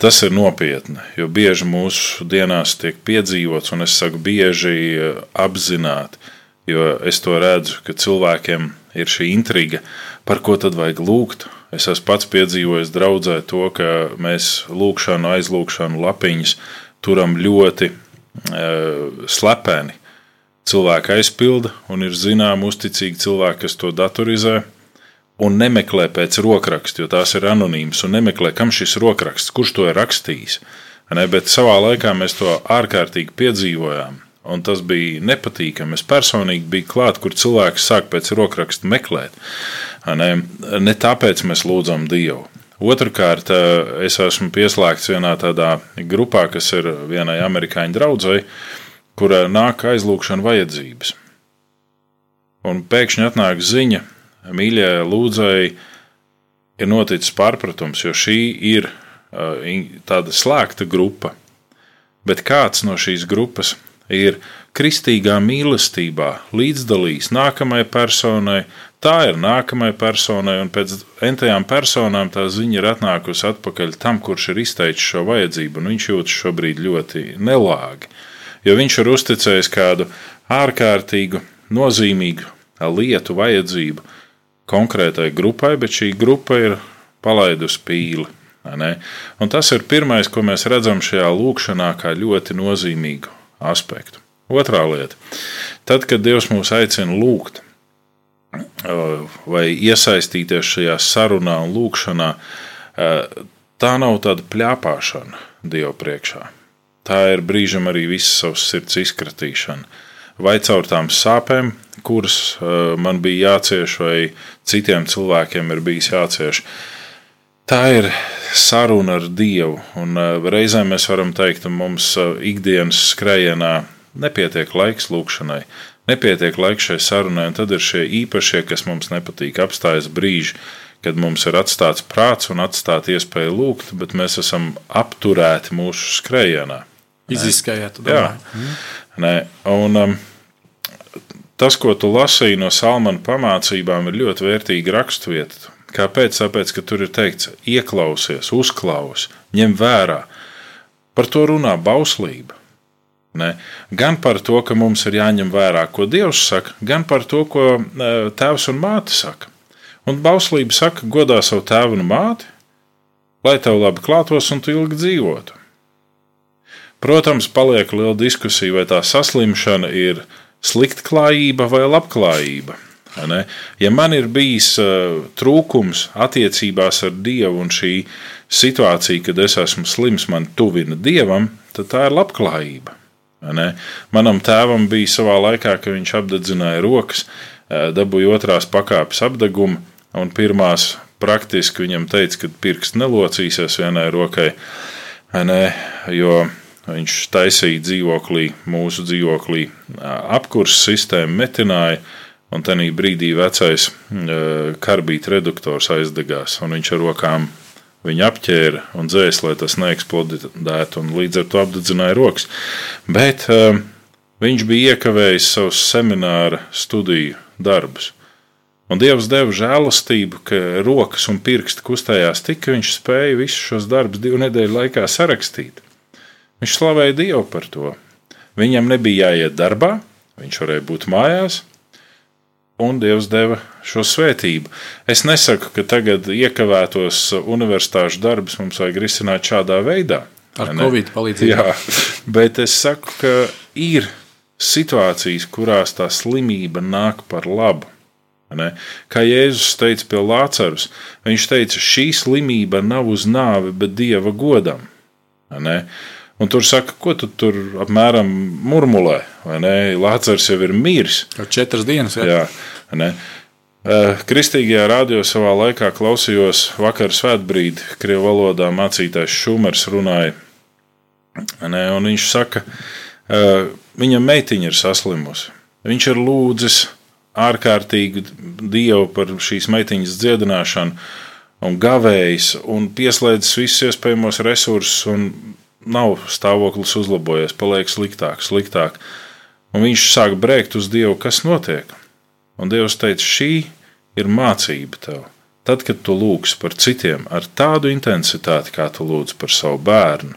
Tas ir nopietni, jo bieži mūsu dienās tiek piedzīvots, un es saku, bieži apzināti, jo es to redzu, ka cilvēkiem ir šī intriga, par ko tad vajag lūgt. Es esmu pats piedzīvojis draudzē to, ka mēs lūgšanu, aizlūgšanu lapiņas turam ļoti e, slepeni. Cilvēki aizpilda, un ir zināmi uzticīgi cilvēki, kas to datorizē un nemeklē pēc rokraksta, jo tās ir anonīmas, un nemeklē, kam šis rokraksts, kurš to ir rakstījis. Ne, bet savā laikā mēs to ārkārtīgi piedzīvojām. Un tas bija nepatīkami. Es personīgi biju klāt, kur cilvēks sāk pēc rokraksta meklēt. Ne, ne tāpēc mēs lūdzam Dievu. Otrakārt, es esmu pieslēgts vienā tādā grupā, kas ir vienai amerikāņu draudzēji, kur nāk aizlūgšana vajadzības. Un pēkšņi atnāk ziņa, mīļie lūdzēji, ir noticis pārpratums, jo šī ir tāda slēgta grupa. Bet kāds no šīs grupas ir kristīgā mīlestībā līdzdalījis nākamajai personai, tā ir nākamajai personai, un pēc entajām personām tā ziņa ir atnākusi atpakaļ tam, kurš ir izteicis šo vajadzību, un viņš jūtas šobrīd ļoti nelāgi. Jo viņš ir uzticējis kādu ārkārtīgu, nozīmīgu lietu, vajadzību konkrētai grupai, bet šī grupa ir palaidusi pīli. Un tas ir pirmais, ko mēs redzam šajā lūkšanā, kā ļoti nozīmīgu aspektu. Otrā lieta - tad, kad Dievs mūs aicina lūgt vai iesaistīties šajā sarunā un lūkšanā, tā nav tāda plāpāšana Dieva priekšā. Tā ir brīžam arī visas savas sirds izkratīšana. Vai caur tām sāpēm, kuras man bija jācieš, vai citiem cilvēkiem ir bijis jācieš. Tā ir saruna ar Dievu. Un uh, reizēm mēs varam teikt, ka mums uh, ikdienas skrējienā nepietiek laiks lūkšanai, nepietiek laiks šai sarunai, un tad ir šie īpašie, kas mums nepatīk, apstājas brīži, kad mums ir atstāts prāts un atstāta iespēja lūgt, bet mēs esam apturēti mūsu skrējienā. Izizskājāt, Jā, Nē. un um, tas, ko tu lasīji no Salmana pamācībām, ir ļoti vērtīga raksturvieta. Kāpēc? Tāpēc, ka tur ir teikts, ieklausies, uzklaus, ņem vērā. Par to runā bauslība. Ne? Gan par to, ka mums ir jāņem vērā, ko Dievs saka, gan par to, ko e, tēvs un māte saka. Un bauslība saka, godā savu tēvu un māti, lai tev labi klātos un tu ilgi dzīvotu. Protams, paliek liela diskusija, vai tā saslimšana ir sliktklājība vai labklājība. Ja man ir bijis uh, trūkums attiecībās ar Dievu un šī situācija, kad es esmu slims, man tuvina Dievam, tad tā ir labklājība. Manam tēvam bija savā laikā, kad viņš apdedzināja rokas, uh, dabūja otrās pakāpes apdegumu, un pirmās praktiski viņam teica, ka pirksts nelocīsies vienai rokai, ne, jo viņš taisīja dzīvoklī, mūsu dzīvoklī, apkurses sistēmu, metināja, un tajā brīdī vecais karbīta reduktors aizdegās, un viņš ar rokām viņu apķēra un dzēs, lai tas neeksplodētu, un līdz ar to apdedzināja rokas. Bet uh, viņš bija iekavējis savus semināra studiju darbus. Un Dievs deva žēlastību, ka rokas un pirksti kustējās tik, ka viņš spēja visus šos darbus divu nedēļu laikā sarakstīt. Viņš slavēja Dievu par to. Viņam nebija jāiet darbā, viņš varēja būt mājās, un Dievs deva šo svētību. Es nesaku, ka tagad iekavētos universitāšu darbus mums vajag risināt šādā veidā. Ar Covid palīdzību. Jā, bet es saku, ka ir situācijas, kurās tā slimība nāk par labu. Ne? Kā Jēzus teica pie Lācarus, viņš teica, šī slimība nav uz nāvi, bet dieva godam. Ne? Un tur saka, ko tu tur apmēram murmulē, vai ne? Lācars jau ir miris. Jau četras dienas. Jā, jā? Kristīgajā radio savā laikā klausījos vakar svētbrīd, krievu valodā mācītājs Šumers runāja. Ne? Viņš saka, viņam meitiņa ir saslimusi. Viņš ir lūdzis ārkārtīgi Dievu par šīs meitiņas dziedināšanu, un gavējis, un pieslēdzis visus iespējamos resursus, un nav stāvoklis uzlabojies, paliek sliktāk, sliktāk. Un viņš sāk brēkt uz Dievu, kas notiek. Un Dievs teica, šī ir mācība tev. Tad, kad tu lūgsi par citiem ar tādu intensitāti, kā tu lūdz par savu bērnu,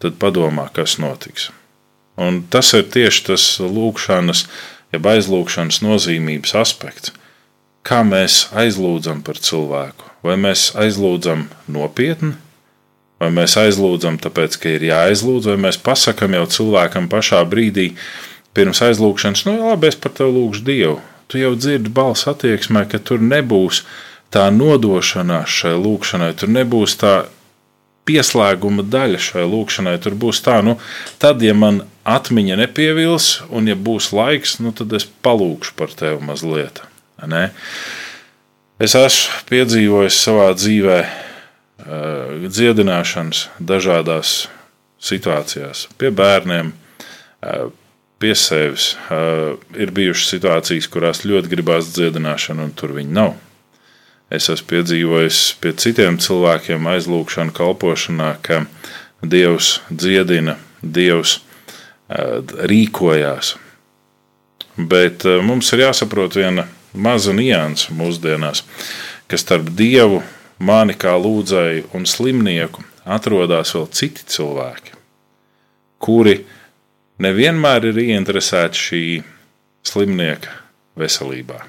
tad padomā, kas notiks. Un tas ir tieši tas lūkšanas, jeb aizlūkšanas nozīmības aspekts. Kā mēs aizlūdzam par cilvēku? Vai mēs aizlūdzam nopietni, Vai mēs aizlūdzam, tāpēc, ka ir jāaizlūdz, vai mēs pasakām jau cilvēkam pašā brīdī, pirms aizlūgšanas, nu, labi, es par tevi lūgšu Dievu. Tu jau dzirdi balss attieksmē, ka tur nebūs tā nodošanās šai lūgšanai, tur nebūs tā pieslēguma daļa šai lūkšanai. Tur būs tā, nu, tad, ja man atmiņa nepievils, un ja būs laiks, nu, tad es palūkšu par tevi mazliet. Ne? Es esmu piedzīvojis savā dzīvēm Eh, dziedināšanas dažādās situācijās, pie bērniem, eh, pie sevis. Eh, ir bijušas situācijas, kurās ļoti gribās dziedināšanu, un tur viņi nav. Es esmu piedzīvojis pie citiem cilvēkiem aizlūgšanu, kalpošanā, ka Dievs dziedina, Dievs rīkojās. Bet mums ir jāsaprot viena maza nianse mūsdienās, ka starp Dievu mani kā lūdzēju un slimnieku atrodas vēl citi cilvēki, kuri nevienmēr ir ieinteresēti šī slimnieka veselībā.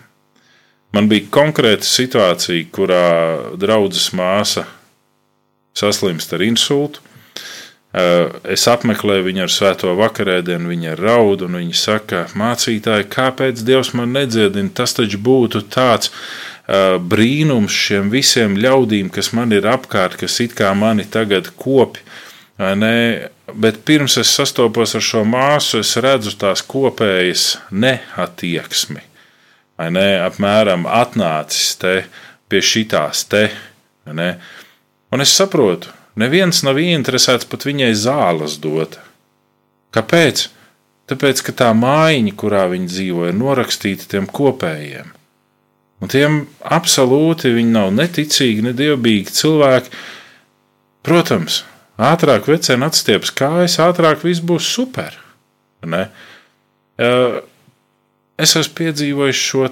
Man bija konkrēta situācija, kurā draudzes māsa saslimst ar insultu. Es apmeklēju viņu ar svēto vakarēdienu, viņa raud, un viņa saka, mācītāji, kāpēc Dievs man nedziedina? Tas taču būtu tāds brīnums šiem visiem ļaudīm, kas man ir apkārt, kas it kā mani tagad kopi. Bet pirms es sastopos ar šo māsu, es redzu tās kopējas neatieksmi. Ne, apmēram atnācis te pie šitās te. Ne. Un es saprotu, neviens nav ieinteresēts pat viņai zāles dot. Kāpēc? Tāpēc, ka tā mājiņa, kurā viņi dzīvo, ir norakstīta tiem kopējiem. Un tiem absolūti viņi nav neticīgi, ne dievbijīgi cilvēki. Protams, ātrāk vecēna atstieps kājas, ātrāk viss būs super. Ne? Es esmu piedzīvojis šo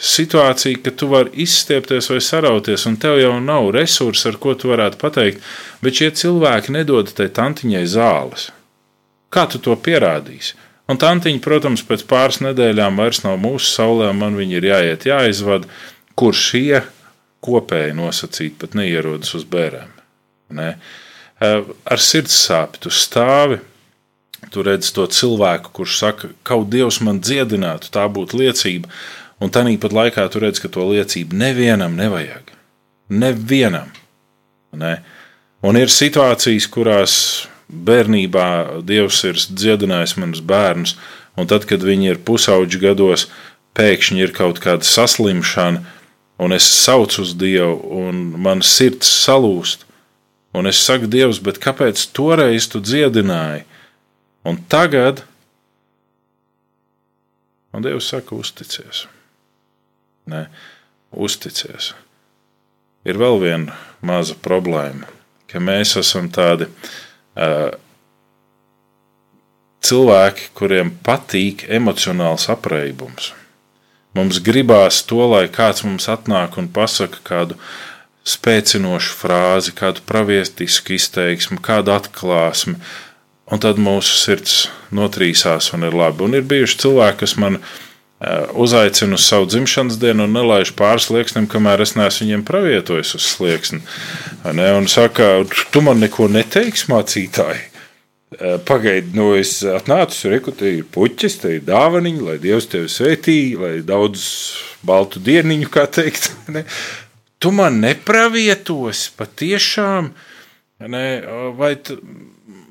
situāciju, ka tu vari izstiepties vai sarauties, un tev jau nav resursi, ar ko tu varētu pateikt, bet šie cilvēki nedod tai tantiņai zāles. Kā tu to pierādīsi? Un tantiņa, protams, pēc pāris nedēļām vairs nav mūsu saulē, man viņi ir jāiet, jāizvada, kur šie kopēji nosacīti pat neierodas uz bērēm. Ne? Ar sirds sāpju tu stāvi, tu redz to cilvēku, kurš saka, kaut Dievs man dziedinātu, tā būtu liecība, un tā pat laikā tu redz, ka to liecību nevienam nevajag. Nevienam. Ne? Un ir situācijas, kurās bērnībā Dievs ir dziedinājis manus bērnus, un tad, kad viņi ir pusauģi gados, pēkšņi ir kaut kāda saslimšana, un es saucu uz Dievu, un man sirds salūst. Un es saku, Dievs, bet kāpēc toreiz tu dziedināji? Un tagad, un Dievs saka, uzticies. Nē, uzticies. Ir vēl viena maza problēma, ka mēs esam tādi uh, cilvēki, kuriem patīk emocionāls apreibums. Mums gribās to, lai kāds mums atnāk un pasaka kādu spēcinošu frāzi, kādu praviestisku izteiksmu, kādu atklāsmi, un tad mūsu sirds notrīsās un ir labi. Un ir bijuši cilvēki, kas man eh, uzaicina uz savu dzimšanas dienu un nelaiž pāris slieksnim, kamēr es neesmu viņiem pravietojis uz slieksni. Ne? Un saka, tu man neko neteiksi, mācītāji. Eh, Pagaidiet, no nu, es atnācu, reku, te ir puķis, te ir dāvaniņa, lai Dievs tevi svētī, lai daudz baltu dieniņu, kā teikt. [LAUGHS] Ne? Tu man nepravietos, patiešām, ne? vai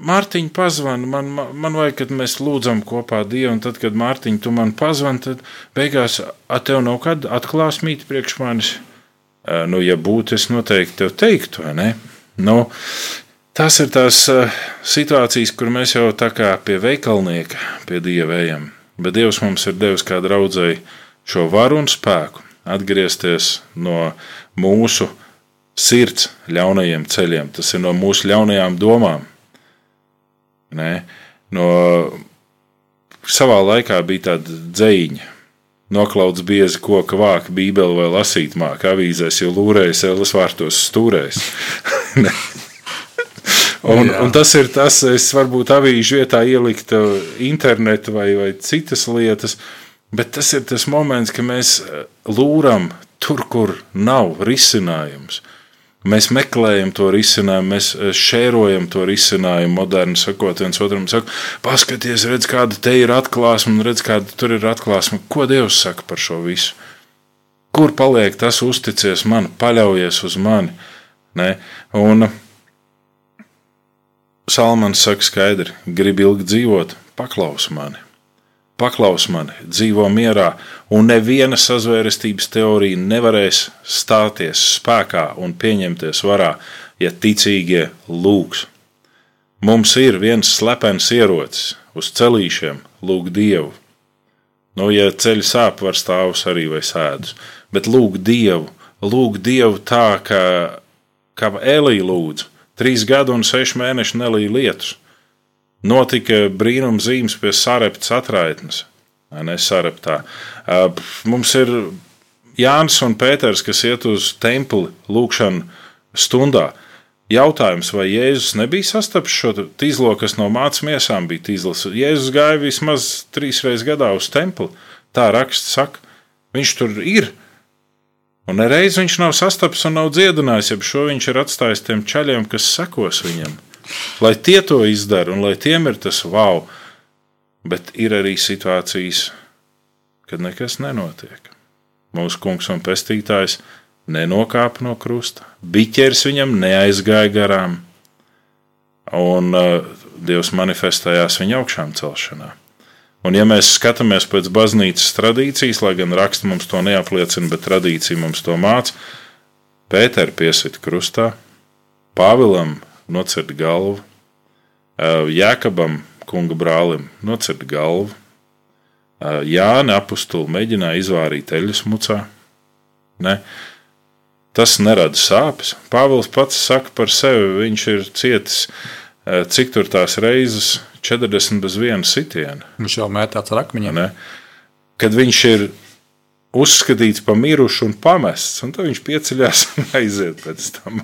Mārtiņa pazvana, man, man, vajag, kad mēs lūdzam kopā Dievu, un tad, kad Mārtiņa tu man pazvani, tad beigās at tev nav kad atklāsmīt priekš manis. Nu, ja būtu, es noteikti tev teiktu, vai ne? Nu, Tas ir tās situācijas, kur mēs jau tā kā pie veikalnieka, pie dieva ejam. Bet Dievs mums ir devis kā draudzēji šo varu un spēku atgriezties no mūsu sirds ļaunajiem ceļiem. Tas ir no mūsu ļaunajām domām. Nē, no savā laikā bija tāda dzēņa. Noklauts biezi koka vāka, bībeli vai lasīt mākslinieks, avīzēs jau lūrējis, elas vārtos stūrējis. [LAUGHS] Un, Jā. un tas ir tas, es varbūt avīžu vietā ieliktu internetu vai, vai citas lietas, bet tas ir tas moments, kad mēs eh, lūram tur, kur nav risinājums. Mēs meklējam to risinājumu, mēs eh, šērojam to risinājumu, moderni sakot, viens otram sakot, paskaties, redz, kāda te ir atklāsme, un redz, kāda tur ir atklāsme. Ko Dievs saka par šo visu? Kur paliek tas uzticies man, paļaujies uz mani? Ne? Un, uh, Salmans saka skaidri, gribi ilgi dzīvot, paklaus mani. Paklaus mani, dzīvo mierā, un neviena sazvērestības teorija nevarēs stāties spēkā un pieņemties varā, ja ticīgie lūgs. Mums ir viens slepens ierocis uz celīšiem, lūg Dievu. Nu, ja ceļš sāp, var stāvus arī vai sēdus, bet lūg Dievu, lūg Dievu tā, kā, kā Elīja lūdzu Trīs gadu un seši mēneši nelīja lietus. Notika brīnuma zīmes pie sareptas atraitnes. Ne sareptā. Mums ir Jānis un Pēters, kas iet uz templi lūkšanu stundā. Jautājums, vai Jēzus nebija sastaps šo tīzlo, kas no miesām bija tīzlis? Jēzus gāja vismaz trīs reizes gadā uz templi. Tā raksts saka, viņš tur ir. Un nereiz viņš nav sastaps un nav dziedinājis, ja šo viņš ir atstājis tiem ceļiem, kas sekos viņam. Lai tie to izdara un lai tiem ir tas wow, bet ir arī situācijas, kad nekas nenotiek. Mūsu kungs un pestītājs nenokāpa no krusta, biķers viņam neaizgāja garām, un uh, Dievs manifestējās viņa augšām celšanā. Un, ja mēs skatāmies pēc baznīcas tradīcijas, lai gan raksts mums to neapliecina, bet tradīcija mums to māca, Pēters piesita krustā, Pāvilam nocirta galvu, Jēkabam, kunga brālim, nocirta galvu, Jānis apustuli mēģināja izvārīt eļļas mucā. Ne? Tas nerada sāpes. Pāvils pats saka par sevi, viņš ir cietis cik tur tās reizes 40 bez viena sitiena. Viņš jau mētāts ar akmeņiem. Ne? Kad viņš ir uzskatīts par mirušu un pamests, un tad viņš pieceļās [LAUGHS] un aiziet pēc tam.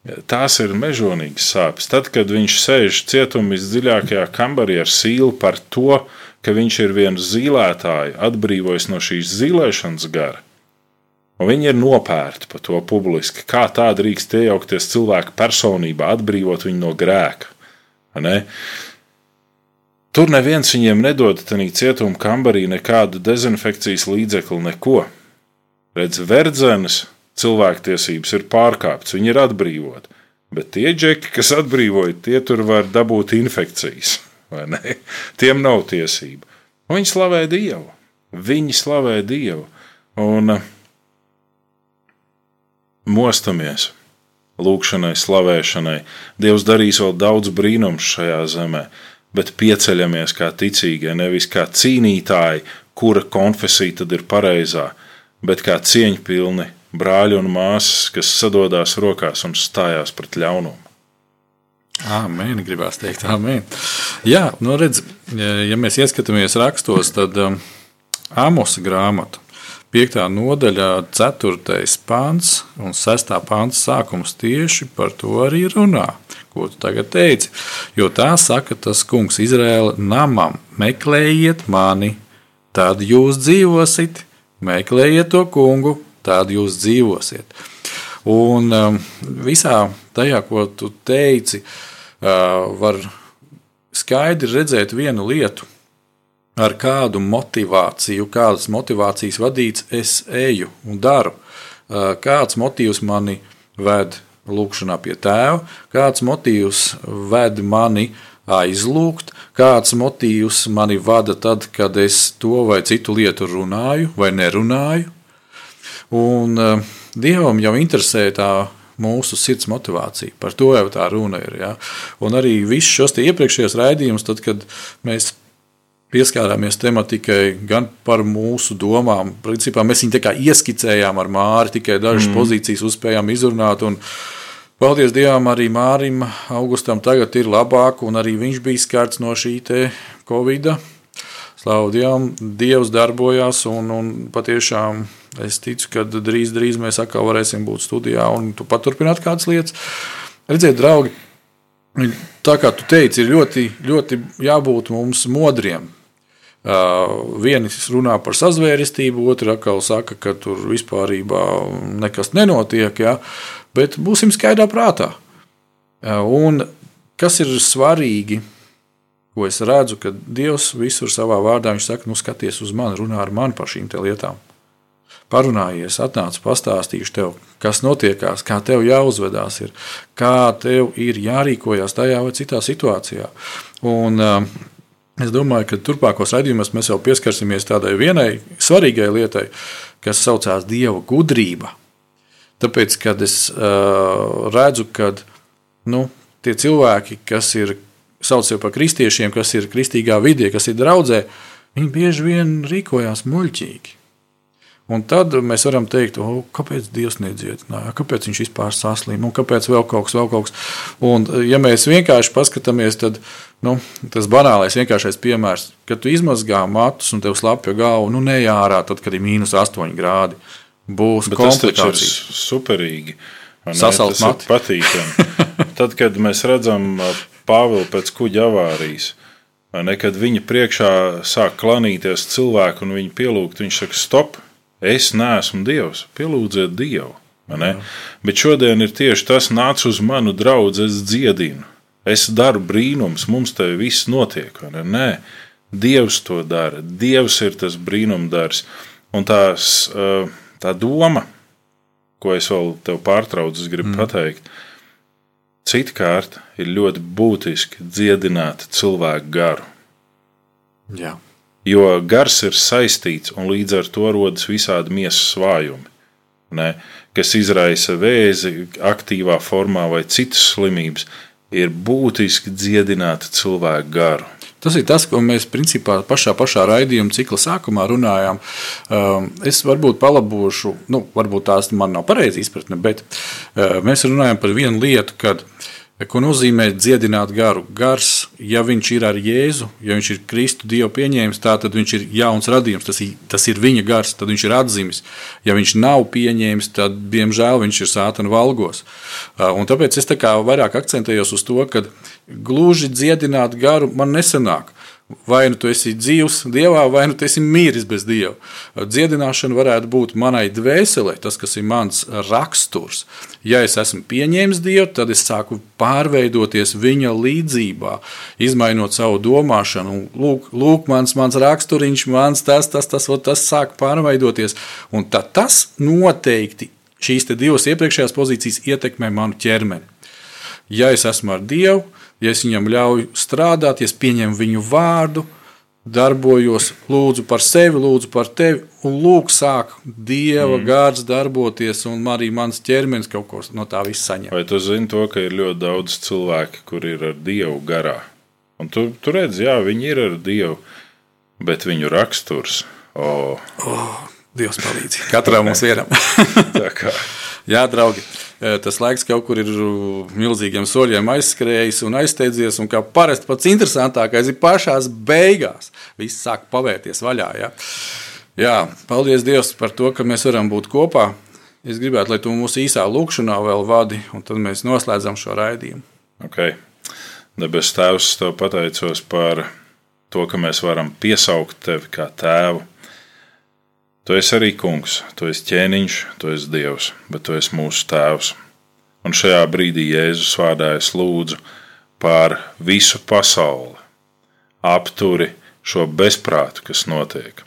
Tās ir mežonīgas sāpes. Tad, kad viņš sēž cietumā visdziļākajā kambarī ar sīlu par to, ka viņš ir viens zīlētāju atbrīvojis no šīs zīlēšanas gara, un viņi ir nopērti par to publiski. Kā tā drīkst iejaukties cilvēka personībā, atbrīvot viņu no grēka? Ne? Tur neviens viņiem nedod tādā cietuma kambarī nekādu dezinfekcijas līdzekli, neko. Redz, verdzenes cilvēktiesības ir pārkāptas, viņi ir atbrīvoti. Bet tie džeki, kas atbrīvoja, tie tur var dabūt infekcijas. [LAUGHS] Tiem nav tiesību. Viņi slavē Dievu. Viņi slavē Dievu. Un mostamies lūgšanai, slavēšanai. Dievs darīs vēl daudz brīnumu šajā zemē, bet pieceļamies kā ticīgie, nevis kā cīnītāji, kura konfesija tad ir pareizā, bet kā cieņpilni brāļi un māsas, kas sadodās rokās un stājās pret ļaunumu. Amen, gribās teikt, amen. Jā, nu redz, ja mēs ieskatāmies rakstos, tad um, Amosa grāmatu 5. nodaļā, 4. pāns un 6. pāns sākums tieši par to arī runā. Ko tu tagad teici? Jo tā saka tas kungs Izraēla namam: meklējiet mani, tad jūs dzīvosiet, meklējiet to kungu, tad jūs dzīvosiet. Un um, visā tajā, ko tu teici, uh, var skaidri redzēt vienu lietu ar kādu motivāciju, kādas motivācijas vadīts es eju un daru. Kāds motīvs mani ved lūkšanā pie tēva, kāds motīvs ved mani aizlūgt, kāds motīvs mani vada tad, kad es to vai citu lietu runāju vai nerunāju. Un uh, Dievam jau interesē tā mūsu sirds motivācija. Par to jau tā runa ir. Ja? Un arī visus šos iepriekšējos raidījumus, tad, kad mēs pieskārāmies tematikai, gan par mūsu domām, principā mēs viņu ieskicējām ar māri, tikai dažas mm. pozīcijas uzspējām izrunāt. Un, Paldies Dievam, arī Mārim, Augustam tagad ir labāk, un arī viņš bija skarts no šī Covid-19 Slaudījām, Dievs darbojās, un, un patiešām es ticu, ka drīz, drīz mēs atkal varēsim būt studijā un paturpināt kādas lietas. Redziet, draugi, tā kā tu teici, ir ļoti, ļoti jābūt mums modriem. Uh, viens runā par sazvērestību, otrs atkal saka, ka tur vispār nekas nenotiek. Ja? Bet būsim skaidrā prātā. Uh, un kas ir svarīgi? Ko es redzu, ka Dievs visur savā vārdā saka, nu skaties uz mani, runā ar mani par šīm lietām. Parunājies, atnāc, pastāstīšu tev, kas notiekās, kā tev jāuzvedās, ir, kā tev ir jārīkojas tajā vai citā situācijā. Un, uh, Es domāju, ka turpmākos raidījumos mēs jau pieskarsimies tādai vienai svarīgai lietai, kas saucās Dieva gudrība. Tāpēc, kad es uh, redzu, ka nu, tie cilvēki, kas ir sauc sevi par kristiešiem, kas ir kristīgā vidē, kas ir draudzē, viņi bieži vien rīkojās muļķīgi. Un tad mēs varam teikt, oh, kāpēc Dievs nedziedināja, kāpēc viņš vispār saslima, un kāpēc vēl kaut kas, vēl kaut kas. Un, ja mēs vienkārši paskatāmies, tad nu, tas banālais, vienkāršais piemērs, kad tu izmazgā matus un tev slapja galva, nu nejārā, tad, kad ir mīnus 8 grādi, būs Bet komplikācijas. Tas ir superīgi. Sasalt mati. Patīkami. [LAUGHS] tad, kad mēs redzam Pāvilu pēc kuģa avārijas, ne, kad viņa priekšā sāk klanīties cilvēku un viņu pielūgt, viņš saka, stop! Es neesmu Dievs, pielūdziet Dievu. Bet šodien ir tieši tas, nāc uz manu draugu, es dziedinu. Es daru brīnums, mums te viss notiek. Nē, Dievs to dara. Dievs ir tas brīnumdars. Un tās, tā doma, ko es vēl tev pārtraucu, gribu mm. pateikt, citkārt ir ļoti būtiski dziedināt cilvēku garu. Jā. Jo gars ir saistīts un līdz ar to rodas visādi miesas vājumi, ne, kas izraisa vēzi aktīvā formā vai citas slimības. Ir būtiski dziedināt cilvēku garu. Tas ir tas, ko mēs principā pašā, pašā raidījuma cikla sākumā runājām. Um, es varbūt palabošu, nu, varbūt tās man nav pareizi izpratne, bet uh, mēs runājam par vienu lietu, kad uh, Ko nozīmē dziedināt garu? Gars, ja viņš ir ar Jēzu, ja viņš ir Kristu Dievu pieņēmis, tā, tad viņš ir jauns radījums, tas ir, tas ir viņa gars, tad viņš ir atzīmis. Ja viņš nav pieņēmis, tad, diemžēl, viņš ir sātana valgos. Un tāpēc es tā vairāk akcentējos uz to, ka gluži dziedināt garu man nesanāk. Vai nu tu esi dzīvs dievā, vai nu tu esi mīris bez dieva. Dziedināšana varētu būt manai dvēselē, tas, kas ir mans raksturs. Ja es esmu pieņēmis dievu, tad es sāku pārveidoties viņa līdzjūtībā, izmainot savu domāšanu. Lūk, lūk mans, mans raksturiņš, mans tas, tas, tas, tas, tas sāk pārveidoties. Un tas noteikti šīs divas iepriekšējās pozīcijas ietekmē manu ķermeni. Ja es esmu ar Dievu, ja es viņam ļauju strādāt, ja es pieņemu viņu vārdu, darbojos, lūdzu par sevi, lūdzu par tevi, un lūk, sāk Dieva mm. gārds darboties, un arī mans ķermenis kaut ko no tā visa saņem. Vai tu zini to, ka ir ļoti daudz cilvēku, kur ir ar Dievu garā? Un tu, tu redzi, jā, viņi ir ar Dievu, bet viņu raksturs. Oh. Oh, Dievs palīdz. [LAUGHS] Katram mums vienam. [LAUGHS] jā, draugi tas laiks kaut kur ir milzīgiem soļiem aizskrējis un aizsteidzies. Un kā parasti pats interesantākais ir pašās beigās. Viss sāk pavērties vaļā. Ja? Jā, paldies Dievam par to, ka mēs varam būt kopā. Es gribētu, lai tu mūsu īsā lūkšanā vēl vadi, un tad mēs noslēdzam šo raidījumu. Okay. Debes Tēvs, tev pateicos par to, ka mēs varam piesaukt tevi kā tēvu. Tu esi arī kungs, tu esi ķēniņš, tu esi dievs, bet tu esi mūsu tēvs. Un šajā brīdī Jēzus vārdā es lūdzu pār visu pasauli, apturi šo bezprātu, kas notiek,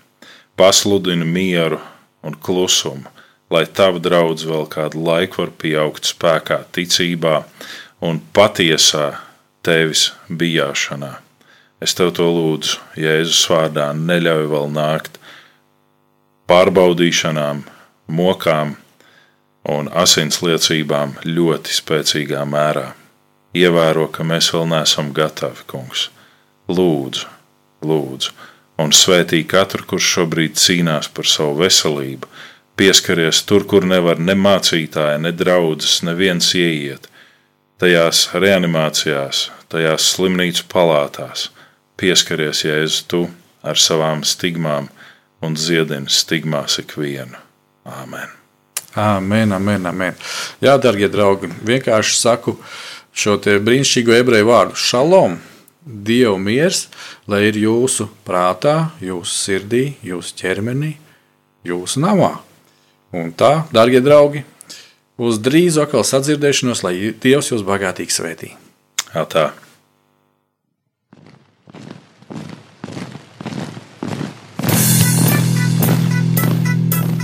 pasludini mieru un klusumu, lai tavu draugs vēl kādu laiku var pieaugt spēkā, ticībā un patiesā tevis bijāšanā. Es tev to lūdzu, Jēzus vārdā, neļauj vēl nākt pārbaudīšanām, mokām un asins liecībām ļoti spēcīgā mērā. Ievēro, ka mēs vēl neesam gatavi, kungs. Lūdzu, lūdzu, un svētī katru, kurš šobrīd cīnās par savu veselību, pieskaries tur, kur nevar ne mācītāji, ne draugs, neviens ieiet. Tajās reanimācijās, tajās slimnīcu palātās, pieskaries Jēzu tu ar savām stigmām un dziedina stigmās ikvienu. Āmen! Amen, amen, amen. Jā, darbie draugi, vienkārši saku šo brīnišķīgo ebreju vārdu - šalom, Dieva miers, lai ir jūsu prātā, jūsu sirdī, jūsu ķermenī, jūsu namā. Un tā, darbie draugi, uz drīzu atkal sadzirdēšanos, lai Dievs jūs bagātīgi svētī. Jā,